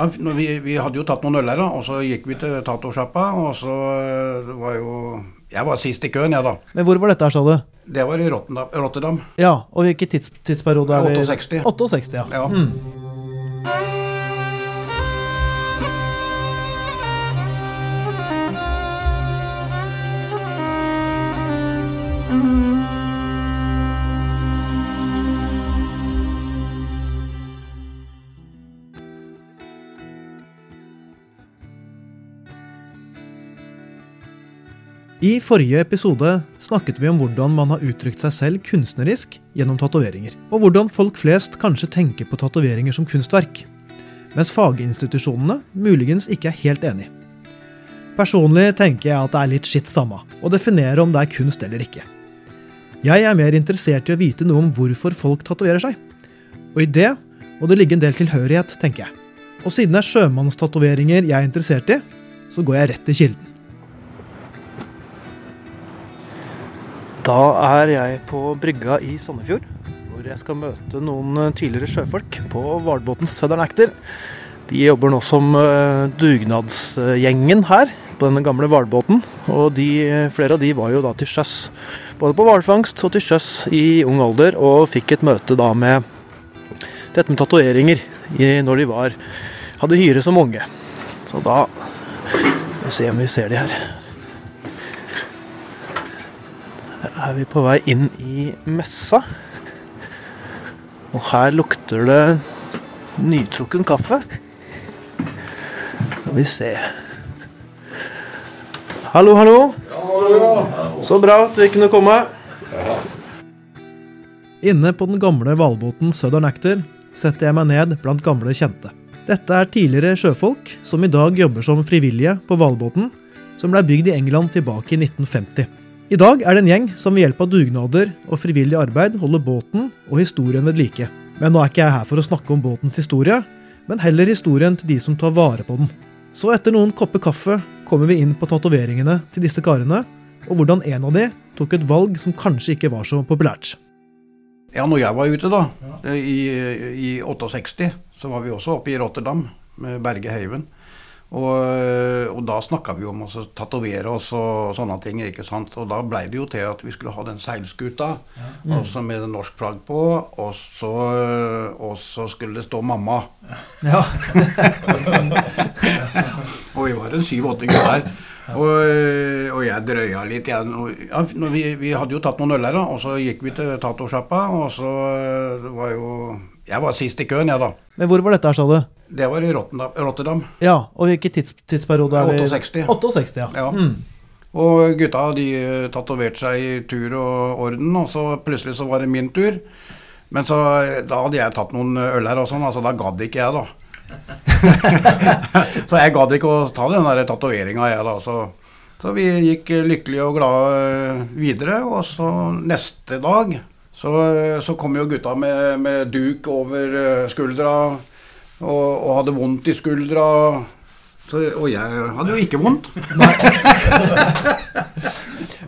ja, vi, vi hadde jo tatt noen øl her, da, og så gikk vi til tatosjappa, og så eh, var jo Jeg var sist i køen, jeg, da. Men hvor var dette her, sa du? Det var i Rotterdam. Rotterdam. Ja, og hvilken tids, tidsperiode er vi 68. 68, ja. Ja. Mm. I forrige episode snakket vi om hvordan man har uttrykt seg selv kunstnerisk gjennom tatoveringer, og hvordan folk flest kanskje tenker på tatoveringer som kunstverk, mens faginstitusjonene muligens ikke er helt enig. Personlig tenker jeg at det er litt skitt samme å definere om det er kunst eller ikke. Jeg er mer interessert i å vite noe om hvorfor folk tatoverer seg, og i det må det ligge en del tilhørighet, tenker jeg. Og siden det er sjømannstatoveringer jeg er interessert i, så går jeg rett til kilden. Da er jeg på brygga i Sandefjord, hvor jeg skal møte noen eh, tidligere sjøfolk på hvalbåten Southern Actor. De jobber nå som eh, dugnadsgjengen her på denne gamle hvalbåten. Og de, flere av de var jo da til sjøs, både på hvalfangst og til sjøs i ung alder, og fikk et møte da med dette med tatoveringer når de var, hadde hyre som unge. Så da vi se om vi ser de her. Her er vi på vei inn i messa. Og her lukter det nytrukken kaffe. Skal vi se. Hallo, hallo. Så bra at vi kunne komme. Inne på den gamle hvalbåten Southern Actor setter jeg meg ned blant gamle kjente. Dette er tidligere sjøfolk som i dag jobber som frivillige på hvalbåten, som ble bygd i England tilbake i 1950. I dag er det en gjeng som ved hjelp av dugnader og frivillig arbeid holder båten og historien ved like. Men nå er ikke jeg her for å snakke om båtens historie, men heller historien til de som tar vare på den. Så etter noen kopper kaffe kommer vi inn på tatoveringene til disse karene, og hvordan en av de tok et valg som kanskje ikke var så populært. Ja, når jeg var ute, da, i, i 68, så var vi også oppe i Rotterdam med Berge Heiven. Og, og da snakka vi om å tatovere oss og sånne ting. ikke sant? Og da blei det jo til at vi skulle ha den seilskuta også med norsk flagg på. Og så, og så skulle det stå 'mamma'. Ja. Og vi var en syv-åtte gutter. Og, og jeg drøya litt. Jeg, ja, vi, vi hadde jo tatt noen øl her, da, og så gikk vi til tatosjappa. Og så det var jo Jeg var sist i køen, jeg, da. Men hvor var dette her, sa du? Det var i Rotterdam. Ja, og hvilken tids, tidsperiode er det? 68. 68, ja. Ja. Mm. Og gutta de eh, tatoverte seg i tur og orden, og så plutselig så var det min tur. Men så, da hadde jeg tatt noen øl her og sånn, altså da gadd ikke jeg, da. så jeg gadd ikke å ta den der tatoveringa, jeg, da. Så, så vi gikk lykkelige og glade videre, og så neste dag så, så kom jo gutta med, med duk over eh, skuldra og, og hadde vondt i skuldra. Så, og jeg hadde jo ikke vondt.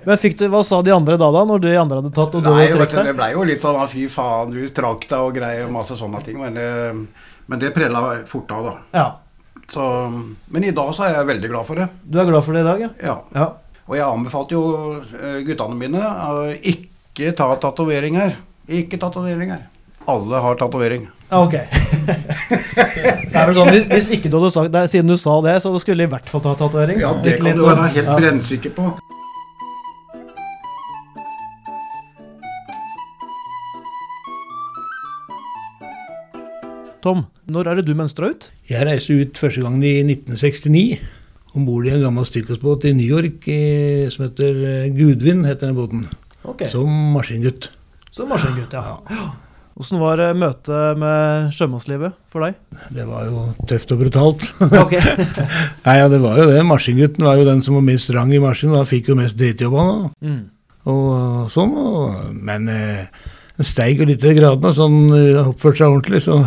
Men du, hva sa de andre da, da, når de andre hadde tatt og du Nei, hadde vet du, det blei ble jo litt sånn fy faen, du trakk deg og greier og masse sånne ting. Men det, men det prella fort av, da. Ja. Så, men i dag så er jeg veldig glad for det. Du er glad for det i dag, ja? Ja. Ja. Og jeg anbefalte jo eh, guttene mine å ikke ta tatoveringer. Ikke tatoveringer. Alle har tatovering. Ok. det er vel sånn, hvis- ikke du hadde sagt det, siden du sa det, så skulle du i hvert fall ta tatovering? Ja, det kan du sånn- være helt ja. brennsikker på. Tom, når er det du mønstra ut? Jeg reiste ut første gangen i 1969. Om bord i en gammel styrkosbåt i New York som heter eh, Gudvin, heter den båten. Ok, Som maskingutt. Som maskingutt, ja. Hvordan var eh, møtet med sjømannslivet for deg? Det var jo tøft og brutalt. Ok. Nei, ja, det var jo det. Maskingutten var jo den som var minst rang i maskinen. Han fikk jo mest dritjobb, han. Mm. Og sånn. Og, men eh, han steig jo litt i gradene, så han eh, oppførte seg ordentlig. Så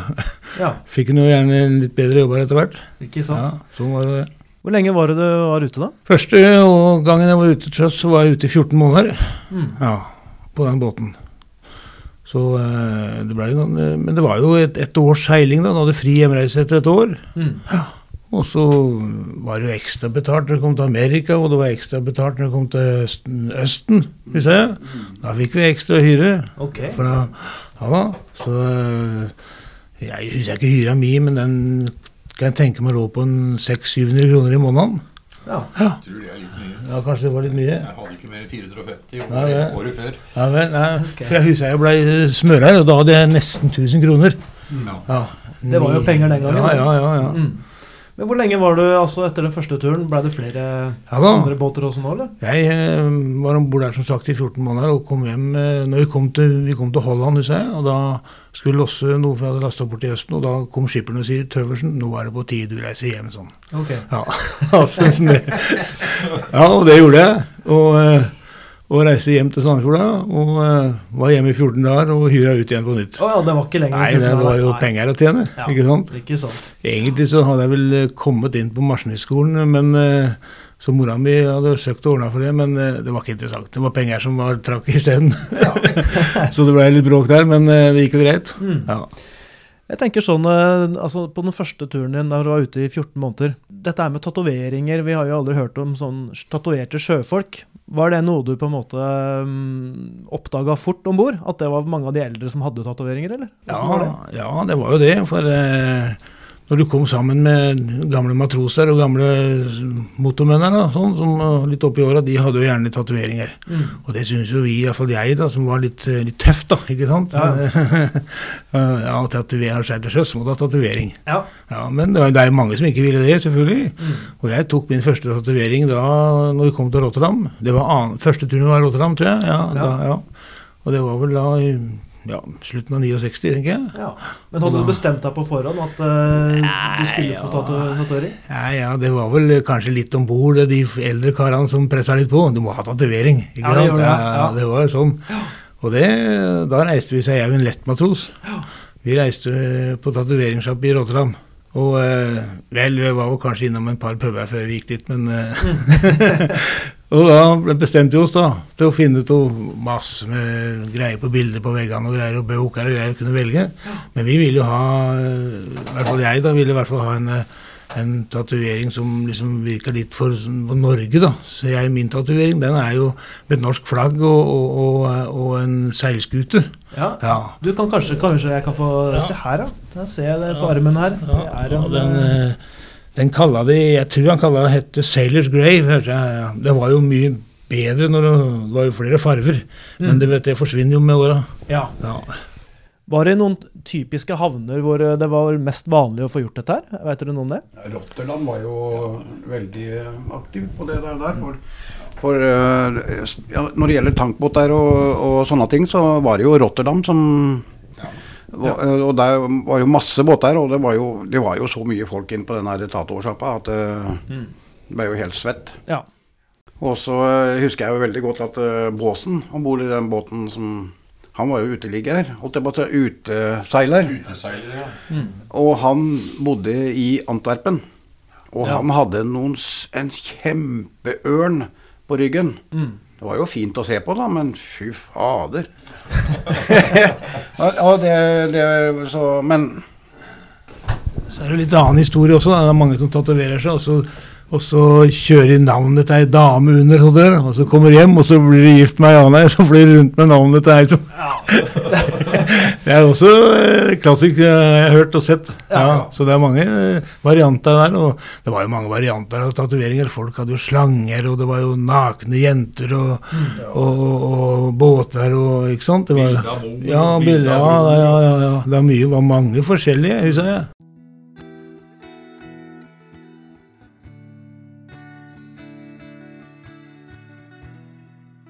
Ja, fikk han jo gjerne en litt bedre jobber etter hvert. ikke sant? Ja, sånn var det. Hvor lenge var det du var ute, da? Første gangen jeg var ute til sjøs, så var jeg ute i 14 måneder. Mm. Ja, på den båten. Så eh, det ble jo noen, eh, Men det var jo et, et års seiling, da. Du hadde fri hjemreise etter et år. Mm. Og så var det jo ekstra betalt når det kom til Amerika, og det var ekstra betalt når det kom til Østen. Østen hvis jeg. Da fikk vi ekstra hyre. Okay. For da, ja da. Så øh, jeg husker ikke hyra mi, men den kan jeg tenke meg lå på en 600-700 kroner i måneden. Ja. Jeg tror det er litt mye. Ja, kanskje det var litt mye. Jeg hadde ikke mer enn 450 Nei, det- året, før. Ja vel, nei. Okay. For jeg husker jeg ble smører, og da hadde jeg nesten 1000 kroner. Ja. Ja. Det var jo penger den gangen, Ja, ja, ja. ja. Mm. Men hvor lenge var du altså etter den første turen? Ble det flere Ja andre båter også nå, eller? Jeg eh, var om bord der som sagt i 14 måneder og kom hjem eh, når vi kom til, vi kom til Holland, husker jeg. Og da skulle losse noe for jeg hadde lasta bort i Østen, og da kom skipperen og sier Tøversen, nå er det på tide du reiser hjem. sånn. Ok. Ja, altså, sånn det. ja og det gjorde jeg. Og, eh, og reiste hjem til Sandefjord da, og uh, var hjemme i 14 dager og hyra ut igjen på nytt. Å ja, det var ikke lenger Nei, det, det var jo. Nei. penger å tjene, Ja, ikke sant? Ikke sant. Egentlig så hadde jeg vel eh, kommet inn på Maskinistskolen, men uh, så mora mi hadde søkt å ordne for det, men det var ikke interessant. Det var penger som var trakk isteden. så det ble litt bråk der, men det gikk jo greit. Mm. Ja. Jeg tenker sånn, altså På den første turen din, da du var ute i 14 måneder Dette er med tatoveringer. Vi har jo aldri hørt om sånn tatoverte sjøfolk. Var det noe du på en måte um, oppdaga fort om bord? At det var mange av de eldre som hadde tatoveringer, eller? Ja, det? ja, det var jo det. For eh, når du kom sammen med gamle matroser og gamle motormenn da, sånn, som var litt oppi åra, de hadde jo gjerne tatoveringer. Mm. Og det syns jo vi, iallfall jeg, da, som var litt, eh, litt tøff, da. Ikke sant? Ja. ja, tatoverer seg til sjøs må du ha tatovering. Ja. Ja, men det, er jo mange som ikke ville det, selvfølgelig. Mm. Og jeg tok min første tatovering da når vi kom til Rotterdam. Det var annen, Første turen var Rotterdam, tror jeg. Ja, Ja. Da. Og det var vel da ja, slutten av 69, tenker jeg. ja. Men hadde du bestemt deg på forhånd at eh, du skulle få tato- tatovering? Ja, ja, det var vel kanskje litt om bord, de eldre karene som pressa litt på. Du må ha tatovering. ikke Ja, det sant? gjør det, ja, ja. det var sånn. Og det, da reiste vi, så jeg er jo en lettmatros. Vi reiste på tatoveringssjapp i Rotterdam. Og eh, vel, vi var jo kanskje innom en par puber før vi gikk dit, men eh, Og da bestemte vi oss da til å finne ut masse med greier på bilder på veggene og greier og bøker og greier å kunne velge. Men vi ville jo ha, i hvert fall jeg da, ville i hvert fall ha en, en tatovering som liksom virka litt for, for Norge, da. Så jeg, min tatovering den er jo med et norsk flagg og, og, og, og en seilskute. Ja. Ja. Du kan kanskje, kanskje jeg kan få se her, da, da ser jeg det på armen her. Det er en, den, eh, eh, den kalla de Jeg tror han kalla det hette Sailor's Grave. hørte jeg. Det var jo mye bedre når det, det var jo flere farver. Mm. Men det, vet, det forsvinner jo med åra. ja. Ja. Var det noen typiske havner hvor det var mest vanlig å få gjort dette her? Vet dere noe om det? Rotterdam var jo veldig aktiv på det der. der for, for eh, ja, når det gjelder tankbåter og, og sånne ting, så var det jo Rotterdam som var, eh, Og der var jo masse båter, og det var jo, det var jo så mye folk inn på den tatoversjappa at det ble jo helt svett. Ja. Og så eh, husker jeg jo veldig godt at uh, Båsen om bord i den båten som Han var jo uteligger, holdt jeg på å si, uteseiler. Uteseiler, ja. Mm. Og han bodde i Antwerpen. Og Ja. han hadde noen, en kjempeørn på ryggen. Mm. Det var jo fint å se på, da, men fy fader. ja, det, det så Men Så er det litt annen historie også. Da. Det er mange som tatoverer seg, og så, og så kjører de navnet til ei dame under, og, der, og så kommer de hjem, og så blir de gift med ei anna ei, så flyr rundt med navnet til ei som Det er også eh, klassisk eh, jeg har hørt og sett. Ja, så det er mange eh, varianter der. Og det var jo mange varianter av tatoveringer. Folk hadde jo slanger, og det var jo nakne jenter og, og, og, og båter og Ikke sant? Det var, ja, ja, ja, ja. Det var mye, var mange forskjellige, husker jeg.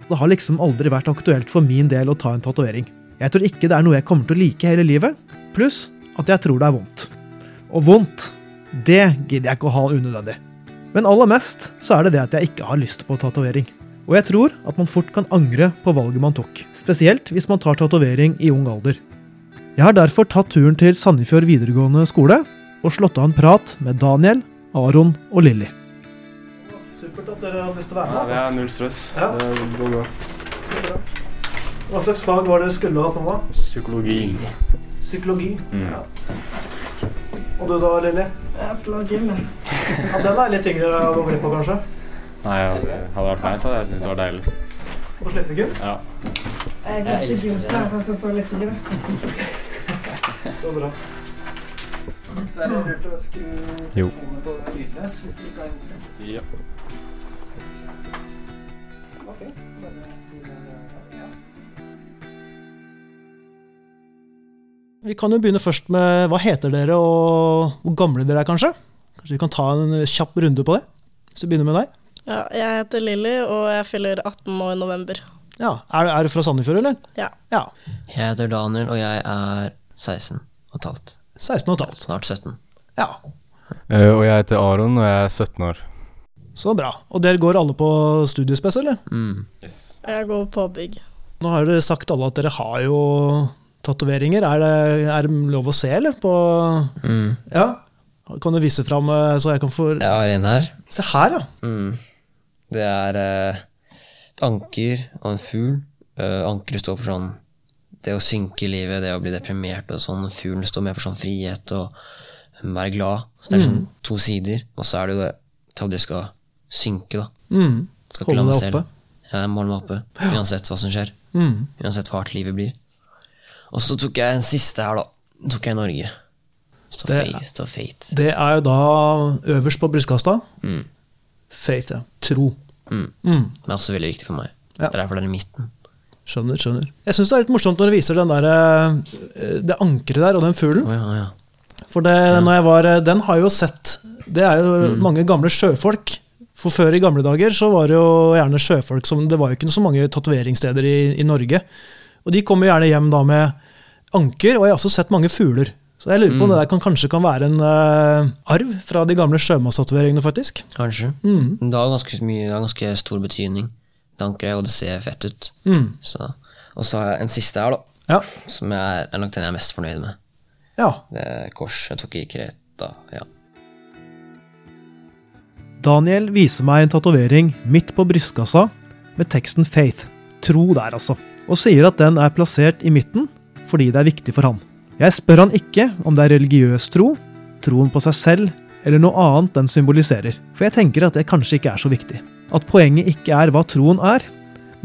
Det har liksom aldri vært aktuelt for min del å ta en tatovering. Jeg tror ikke det er noe jeg kommer til å like hele livet, pluss at jeg tror det er vondt. Og vondt, det gidder jeg ikke å ha unødvendig. Men aller mest så er det det at jeg ikke har lyst på tatovering. Og jeg tror at man fort kan angre på valget man tok, spesielt hvis man tar tatovering i ung alder. Jeg har derfor tatt turen til Sandefjord videregående skole og slått av en prat med Daniel, Aron og Lilly. Dere har lyst til å være Ja, det er null stress. Ja. Det går bra. Hva slags fag var det du skulle hatt nå, da? Psykologi. Psykologi. Mm. Ja. Og du da, Lilly? Jeg skulle ha gym. Ja, den er litt tyngre å gå glipp av, kanskje? Nei, hadde det vært meg, så hadde jeg syntes det var deilig. Å slippe gym? Ja. Jeg gikk til gymtrener, så jeg synes det var litt tyngre. Så bra. Så er det lurt å skru på lydløs hvis du ikke har gjort det. ja. Vi kan jo begynne først med hva heter dere og hvor gamle dere er, kanskje? Kanskje vi kan ta en kjapp runde på det? Hvis vi begynner med deg. Ja, jeg heter Lilly, og jeg fyller 18 nå i november. Ja, Er, er du fra Sandefjord, eller? Ja. Ja. Jeg heter Daniel, og jeg er 16 og et halvt. 16 og et halvt. Snart 17. Ja, Uh, og jeg heter Aron, og jeg er 17 år. Så bra. Og dere går alle på studiespes, eller? Mm. Yes. Jeg går på bygg. Nå har dere sagt alle at dere har jo tatoveringer. Er, det- er det lov å se, eller? På Mm. Ja. Kan du vise fram, eh, så jeg kan få Jeg har en her. Se her, ja. Mm. Det er eh, et anker og en fugl. Eh, ankeret står for sånn det å synke i livet, det å bli deprimert og sånn. Fuglen står mer for sånn frihet og være glad. Så det er sånn to sider. Og så er det jo det til at du skal synke, da. Mm. Skal ikke la meg selv. Ja, jeg må holde meg oppe. Uansett hva som skjer. Mm. Uansett hva hardt livet blir. Og så tok jeg en siste her, da. Tok jeg Norge. Stå Det- fate. Fate. Det er jo da øverst på brystkassa. Mm. Fate, ja. Tro. Mm. Mm. Det er også veldig viktig for meg. Ja. Det er derfor det er i midten. Skjønner, skjønner. Jeg syns det er litt morsomt når du viser den der, eh, det ankeret der og den fuglen. Oh, ja, ja. For det, når jeg var, eh, den har jeg jo sett Det er jo mange gamle sjøfolk. For før i gamle dager så var det jo gjerne sjøfolk som Det var jo ikke så mange tatoveringssteder i, i Norge. Og de kommer gjerne hjem da med anker, og jeg har også sett mange fugler. Så jeg lurer på om det der kan, kanskje kan være en uh, arv fra de gamle sjømannstatoveringene, faktisk. Kanskje. Mm. Det har ganske, mye, det har ganske stor betydning. Det ankeret, og det ser fett ut. Mm. Så. Og så har jeg en siste her, da. Ja. Som jeg, er nok den jeg er mest fornøyd med. ja. Det er kors jeg tok i Kreta. Ja. Daniel viser meg en tatovering midt på brystkassa med teksten 'Faith', tro der altså, og sier at den er plassert i midten fordi det er viktig for han. Jeg spør han ikke om det er religiøs tro, troen på seg selv eller noe annet den symboliserer, for jeg tenker at det kanskje ikke er så viktig. At poenget ikke er hva troen er,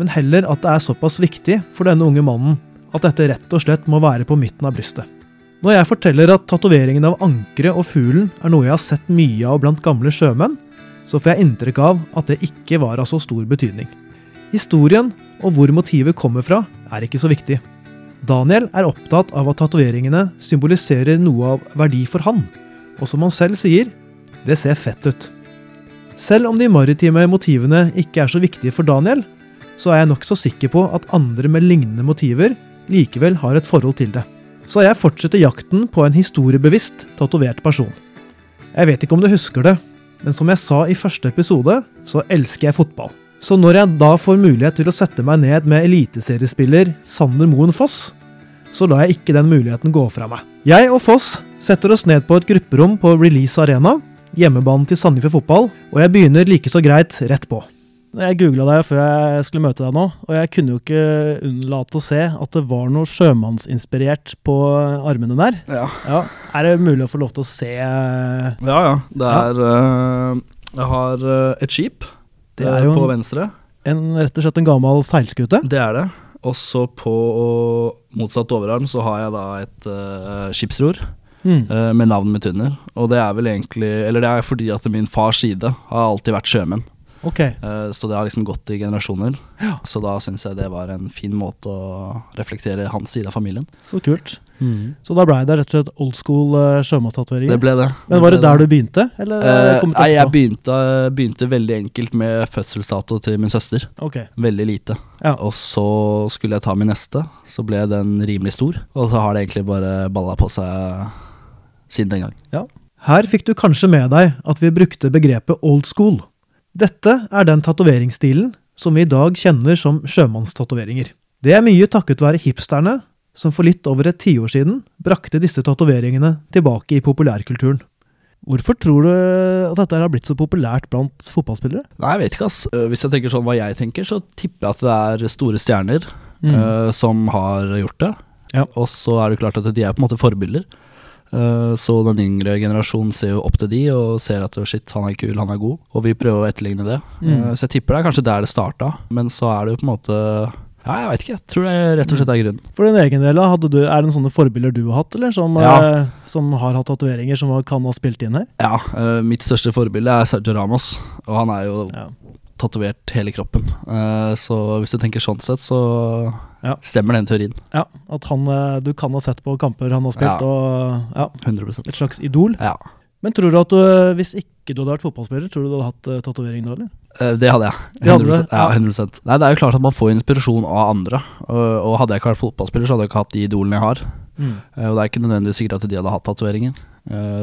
men heller at det er såpass viktig for denne unge mannen at dette rett og slett må være på midten av brystet. Når jeg forteller at tatoveringen av ankeret og fuglen er noe jeg har sett mye av blant gamle sjømenn, så får jeg inntrykk av at det ikke var av så stor betydning. Historien og hvor motivet kommer fra, er ikke så viktig. Daniel er opptatt av at tatoveringene symboliserer noe av verdi for han, og som han selv sier, det ser fett ut. Selv om de maritime motivene ikke er så viktige for Daniel, så er jeg nokså sikker på at andre med lignende motiver likevel har et forhold til det. Så jeg fortsetter jakten på en historiebevisst tatovert person. Jeg vet ikke om du husker det, men som jeg sa i første episode, så elsker jeg fotball. Så når jeg da får mulighet til å sette meg ned med eliteseriespiller Sander Moen Foss, så lar jeg ikke den muligheten gå fra meg. Jeg og Foss setter oss ned på et grupperom på Release Arena, hjemmebanen til Sandefjord Fotball, og jeg begynner like så greit rett på. Jeg googla deg før jeg skulle møte deg nå, og jeg kunne jo ikke unnlate å se at det var noe sjømannsinspirert på armene der. Ja, Ja, Er det mulig å få lov til å se ja. ja. Det er øh, Jeg har uh, et skip Det er jo på en- venstre. en, rett og slett en gammel seilskute? Det er det. Også på motsatt overarm så har jeg da et uh, skipsror Mm. med navnet mitt under. Og det er vel egentlig Eller det er fordi at min fars side har alltid vært sjømenn. Ok. Eh, Så det har liksom gått i generasjoner. Ja. Så da syns jeg det var en fin måte å reflektere hans side av familien. Så kult. Så da blei det rett og slett old school uh, sjømannstatoveringer? Det ble det. Men var det ble der du begynte, eller? det Eh, kommet nei, jeg begynte, begynte veldig enkelt med fødselsdato til min søster. Okay. Veldig lite. Ja. Og så skulle jeg ta min neste, så ble den rimelig stor. Og så har det egentlig bare balla på seg siden den gang. Her fikk du kanskje med deg at vi brukte begrepet old school. Dette er den tatoveringsstilen som vi i dag kjenner som sjømannstatoveringer. Det er mye takket være hipsterne, som for litt over et tiår siden brakte disse tatoveringene tilbake i populærkulturen. Hvorfor tror du at dette har blitt så populært blant fotballspillere? Nei, jeg vet ikke, ass. Eh, Hvis jeg tenker sånn hva jeg tenker, så tipper jeg at det er store stjerner. Mm. uh, som har gjort det. Ja. Og så er det klart at de er på en måte forbilder. Eh, så den yngre generasjonen ser jo opp til de og ser at shit, han er kul, han er god. Og vi prøver å etterligne det. Mm. Eh, så jeg tipper det er kanskje der det starta. Men så er det jo på en måte Ja, jeg veit ikke. Jeg tror det rett og slett er grunnen. For din egen del, du, er det sånne forbilder du har hatt, eller som, Ja. eh, som har hatt tatoveringer, som kan ha spilt inn her? Ja, eh, mitt største forbilde er Sergio Ramos, og han er jo Ja. tatovert hele kroppen. Eh, så hvis du tenker sånn sett, så Ja. stemmer den teorien. Ja, At han, eh, du kan ha sett på kamper han har spilt, Ja. og ja, 100 et slags idol. Ja. Men tror du at du, eh, hvis ikke du hadde vært fotballspiller, tror du du hadde hatt uh, tatovering da, eller? Det hadde jeg. Det hadde du, 100%. hadde ja. 100%. Nei, Det er jo klart at man får inspirasjon av andre. Og, og hadde jeg ikke vært fotballspiller, så hadde jeg ikke hatt de idolene jeg har. Eh, Og det er ikke nødvendigvis sikkert at de hadde hatt tatoveringer.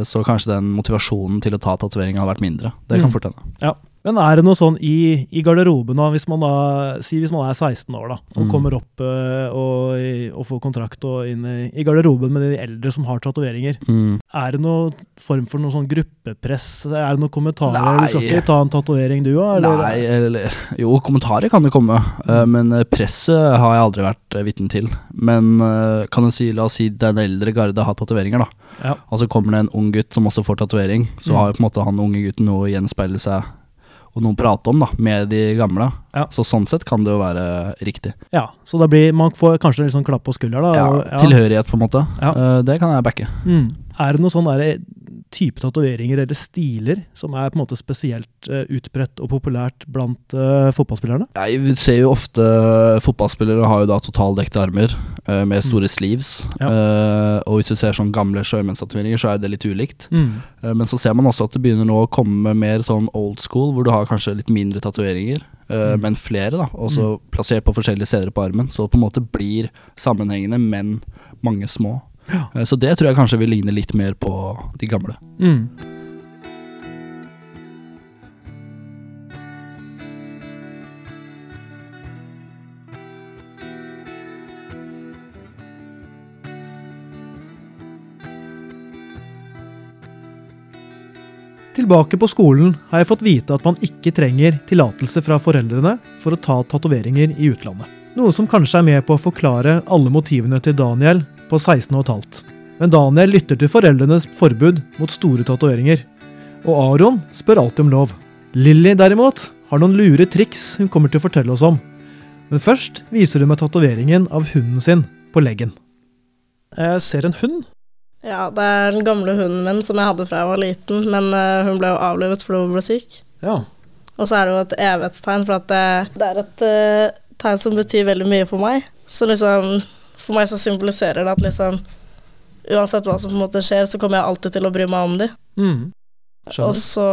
Så kanskje den motivasjonen til å ta tatoveringer hadde vært mindre. Det kan Mm. fort hende. Ja. Men er det noe sånn i, i garderoben, da, hvis man da, si hvis man er 16 år da, og Mm. kommer opp eh, og, og får kontrakt og inn i, i garderoben med de eldre som har tatoveringer, Mm. er det noe form for noe sånn gruppepress? Er det noen kommentarer? Nei. Du skal ikke ta en tatovering du òg? Nei, eller Jo, kommentarer kan det komme, eh, men eh, presset har jeg aldri vært vitne til. Men kan du si, la oss si den eldre garde har tatoveringer, da. Ja. Og så kommer det en ung gutt som også får tatovering, så Mm. har jo på en måte han unge gutten noe å gjenspeile seg og noen prate om da, med de gamle. Ja. Så sånn sett kan det jo være riktig. Ja, så da blir, man får kanskje en litt sånn klapp på skulderen. Ja, ja. Tilhørighet, på en måte. Ja. Eh, det kan jeg backe. Mm. Er det noe sånn der, type tatoveringer eller stiler som er på en måte spesielt eh, utbredt og populært blant uh, fotballspillerne? Jeg ser jo ofte eh, fotballspillere har jo da totaldekte armer uh, med store sleeves. Mm. Ja. Uh, og hvis du ser sånn gamle sjømennstatoveringer, så er det litt ulikt. Mm. Men så ser man også at det begynner nå å komme mer sånn old school, hvor du har kanskje litt mindre tatoveringer, Mm. men flere, da. Og så plassert på forskjellige steder på armen. Så det på en måte blir sammenhengende, men mange små. Eh, så det tror jeg kanskje vil ligne litt mer på de gamle. Mm. Tilbake på skolen har jeg fått vite at man ikke trenger tillatelse fra foreldrene for å ta tatoveringer i utlandet. Noe som kanskje er med på å forklare alle motivene til Daniel på 16 15. Men Daniel lytter til foreldrenes forbud mot store tatoveringer. Og Aron spør alltid om lov. Lilly derimot har noen lure triks hun kommer til å fortelle oss om. Men først viser hun meg tatoveringen av hunden sin på leggen. Jeg ser en hund. Ja, det er den gamle hunden min som jeg hadde fra jeg var liten, men eh, hun ble jo avlivet fordi hun ble syk. Ja. Og så er det jo et evighetstegn, for at det, det er et uh, tegn som betyr veldig mye for meg. Så liksom, for meg så symboliserer det at liksom Uansett hva som på en måte skjer, så kommer jeg alltid til å bry meg om de. Mm. Og så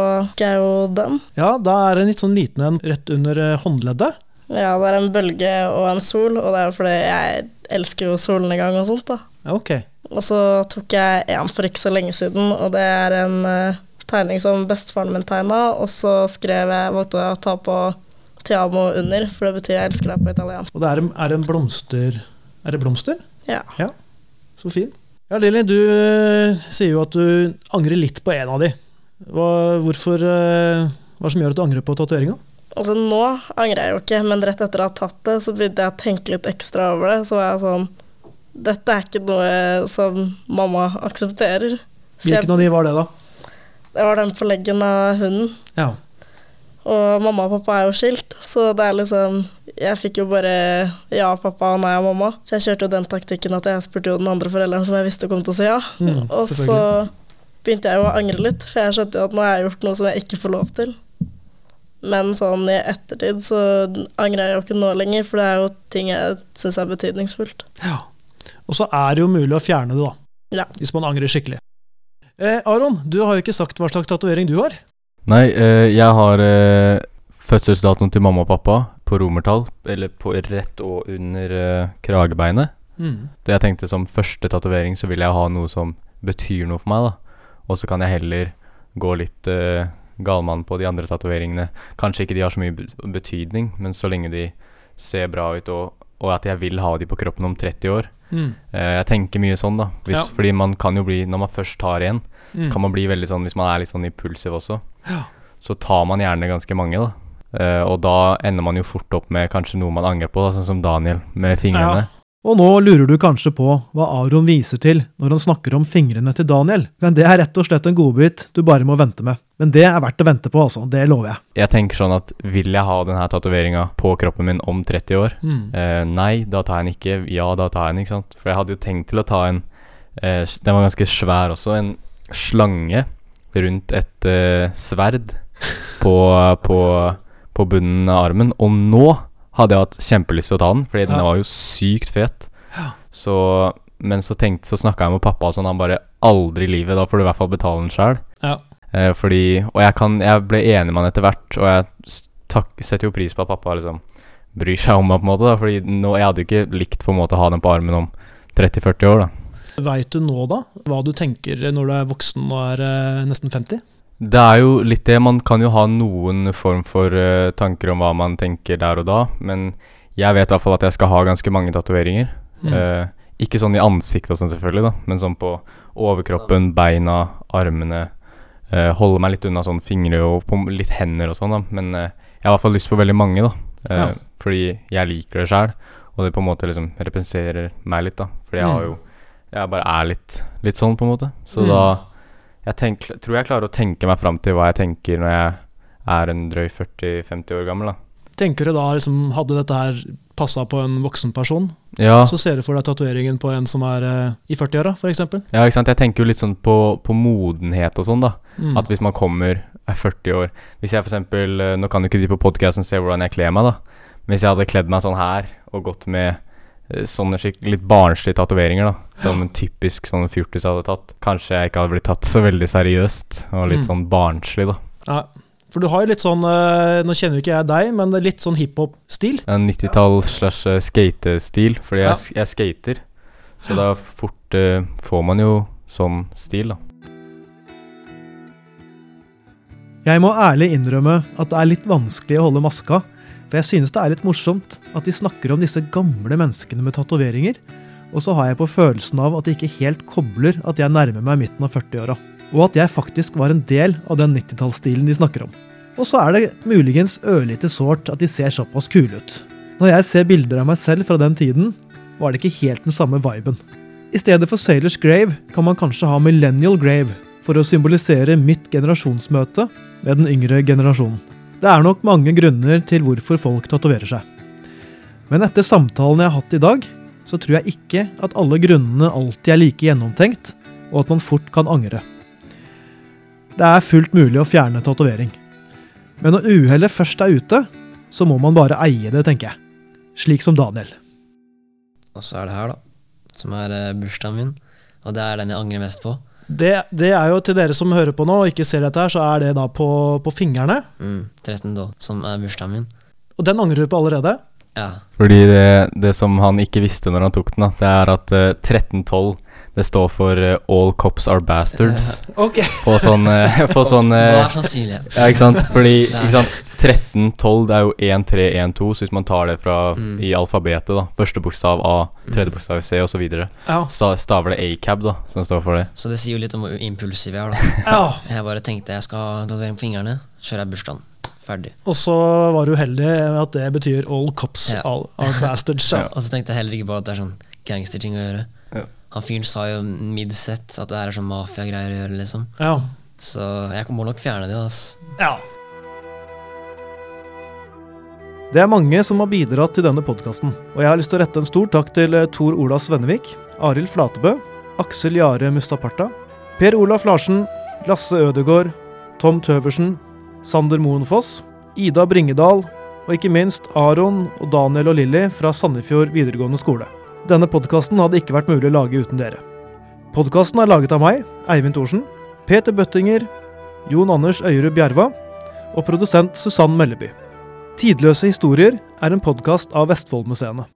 er jo den. Ja, da er det en litt sånn liten en rett under eh, håndleddet. Ja, det er en bølge og en sol, og det er jo fordi jeg elsker jo solnedgang og sånt, da. Ja, ok. Og så tok jeg en for ikke så lenge siden, og det er en uh, tegning som bestefaren min tegna, og så skrev jeg, valgte å ta på Tiamo under, for det betyr jeg elsker deg på italiensk. Og det er, en- er en blomster Er det blomster? Ja. ja. Så fin. Ja, Lilly, du eh, sier jo at du angrer litt på en av de. Hva, hvorfor eh, Hva som gjør at du angrer på tatoveringa? Altså nå angrer jeg jo ikke, men rett etter å ha tatt det, så begynte jeg å tenke litt ekstra over det. Så var jeg sånn Dette er ikke noe som mamma aksepterer. Så jeg, Hvilken av de var det, da? det var den på leggen av hunden. Ja. Og mamma og pappa er jo skilt, så det er liksom Jeg fikk jo bare ja, pappa og nei mamma. Så jeg kjørte jo den taktikken at jeg spurte jo den andre forelderen som jeg visste kom til å si ja. Mm, og så begynte jeg jo å angre litt, for jeg skjønte jo at nå har jeg gjort noe som jeg ikke får lov til. Men sånn i ettertid så angrer jeg jo ikke nå lenger, for det er jo ting jeg syns er betydningsfullt. ja. Og så er det jo mulig å fjerne det, da. Ja. Hvis man angrer skikkelig. Eh, Aron, du har jo ikke sagt hva slags tatovering du har. Nei, eh, jeg har eh, fødselsdatoen til mamma og pappa på romertall, eller på rett og under eh, kragebeinet. Mm. Det jeg tenkte som første tatovering, så vil jeg ha noe som betyr noe for meg, da. Og så kan jeg heller gå litt eh, galmann på de andre tatoveringene. Kanskje ikke de har så mye betydning, men så lenge de ser bra ut, og, og at jeg vil ha de på kroppen om 30 år. Mm. Eh, jeg tenker mye sånn, da. Hvis, Ja. Fordi man kan jo bli, når man først tar en, Mm. kan man bli veldig sånn hvis man er litt sånn impulsiv også. Ja. Så tar man gjerne ganske mange, da. Uh, og da ender man jo fort opp med kanskje noe man angrer på, da, sånn som Daniel med fingrene. Og nå lurer du kanskje på hva Aron viser til når han snakker om fingrene til Daniel, men det er rett og slett en godbit du bare må vente med. Men det er verdt å vente på, altså. Det lover jeg. Jeg tenker sånn at vil jeg ha denne tatoveringa på kroppen min om 30 år? Eh, nei, da tar jeg den ikke. Ja, da tar jeg den, ikke sant. For jeg hadde jo tenkt til å ta en eh, Den var ganske svær også. En slange rundt et uh, sverd på, på, på bunnen av armen. Og nå hadde jeg hatt kjempelyst til å ta den, fordi den var jo sykt fet. Så, men så tenkte Så snakka jeg med pappa, og sånn, han bare Aldri i livet, da får du i hvert fall betale den sjøl. Ja. Eh, fordi Og jeg kan Jeg ble enig med han etter hvert, og jeg tak, setter jo pris på at pappa liksom bryr seg om meg, på en måte. da Fordi nå, jeg hadde jo ikke likt på en måte å ha den på armen om 30-40 år, da. Veit du nå, da, hva du tenker når du er voksen og er eh, nesten 50? Det er jo litt det. Man kan jo ha noen form for eh, tanker om hva man tenker der og da, men jeg vet i hvert fall at jeg skal ha ganske mange tatoveringer. Mm. Eh, ikke sånn i ansiktet og sånn, selvfølgelig, da, men sånn på overkroppen, beina, armene. Eh, holde meg litt unna sånn fingre og på litt hender og sånn, da. Men eh, jeg har i hvert fall lyst på veldig mange, da. Eh, Ja. Fordi jeg liker det sjæl, og det på en måte liksom representerer meg litt, da. Fordi jeg har Mm. jo Jeg bare er litt, litt sånn, på en måte. Så Mm. da jeg tenk, tror jeg klarer å tenke meg fram til hva jeg tenker når jeg er en drøy 40-50 år gammel, da. Tenker du da liksom, hadde dette her passa på en voksen person, Ja, så ser du for deg tatoveringen på en som er eh, i 40-åra, f.eks.? ja, ikke sant. Jeg tenker jo litt sånn på, på modenhet og sånn, da. Mm. At hvis man kommer, er 40 år Hvis jeg eksempel eh, Nå kan jo ikke de på podkasten se hvordan jeg kler meg, da. Men hvis jeg hadde kledd meg sånn her, og gått med sånne litt barnslige tatoveringer, da. Som en typisk sånn fjortis hadde tatt. Kanskje jeg ikke hadde blitt tatt så veldig seriøst, og litt Mm. sånn barnslig, da. Ja, for du har jo litt sånn eh, Nå kjenner jo ikke jeg deg, men litt sånn hiphop-stil. En 90-tall slash eh, skatestil, fordi jeg, Ja. s- jeg skater. Så da fort uh, får man jo sånn stil, da. Jeg må ærlig innrømme at det er litt vanskelig å holde maska, for jeg synes det er litt morsomt at de snakker om disse gamle menneskene med tatoveringer, og så har jeg på følelsen av at de ikke helt kobler at jeg nærmer meg midten av 40-åra, og at jeg faktisk var en del av den 90-tallsstilen de snakker om. Og så er det muligens ørlite sårt at de ser såpass kule ut. Når jeg ser bilder av meg selv fra den tiden, var det ikke helt den samme viben. I stedet for Sailors Grave kan man kanskje ha Millennial Grave, for å symbolisere mitt generasjonsmøte med den yngre generasjonen. Det er nok mange grunner til hvorfor folk tatoverer seg. Men etter samtalen jeg har hatt i dag, så tror jeg ikke at alle grunnene alltid er like gjennomtenkt, og at man fort kan angre. Det er fullt mulig å fjerne tatovering. Men når uhellet først er ute, så må man bare eie det, tenker jeg. Slik som Daniel. Og så er det her, da. Som er eh, bursdagen min. Og det er den jeg angrer mest på. Det, det er jo til dere som hører på nå og ikke ser dette her, så er det da på, på fingrene. Mm, 13 da, som er bursdagen min. Og den angrer du på allerede. Ja. Fordi det, det som han ikke visste når han tok den, da, det er at uh, 1312 det står for uh, All cops are bastards. Ok. På sånn, uh, på sånn eh, sannsynligheten? Ja, ikke sant? Fordi ikke sant? 1312 det er jo 1312, så hvis man tar det fra Mm. i alfabetet, da Første bokstav A, tredje bokstav C osv. Så staver det ACAB, da, som står for det. Så det sier jo litt om hvor impulsiv jeg er, da. ja. Jeg bare tenkte jeg skal ha tatovering på fingrene, kjører jeg bursdagen. Ferdig. Og så var du uheldig at det betyr all cops Ja. all all bastards. Ja. Og så tenkte jeg heller ikke på at det er sånn gangsterting å gjøre. Ja. Han fyren sa jo midset at det her er sånn mafiagreier å gjøre, liksom. Ja. Så jeg må nok fjerne det, ass. ja. Det er mange som har bidratt til denne podkasten, og jeg har lyst til å rette en stor takk til eh, Tor Ola Svennevik, Arild Flatebø, Aksel Jare Mustaparta, Per Olaf Larsen, Lasse Ødegård, Tom Tøversen, Sander Moenfoss, Ida Bringedal og ikke minst Aron og Daniel og Lilly fra Sandefjord videregående skole. Denne podkasten hadde ikke vært mulig å lage uten dere. Podkasten er laget av meg, Eivind Thorsen, Peter Bøttinger, Jon Anders Øyerud Bjerva og produsent Susann Melleby. Tidløse historier er en podkast av Vestfoldmuseene.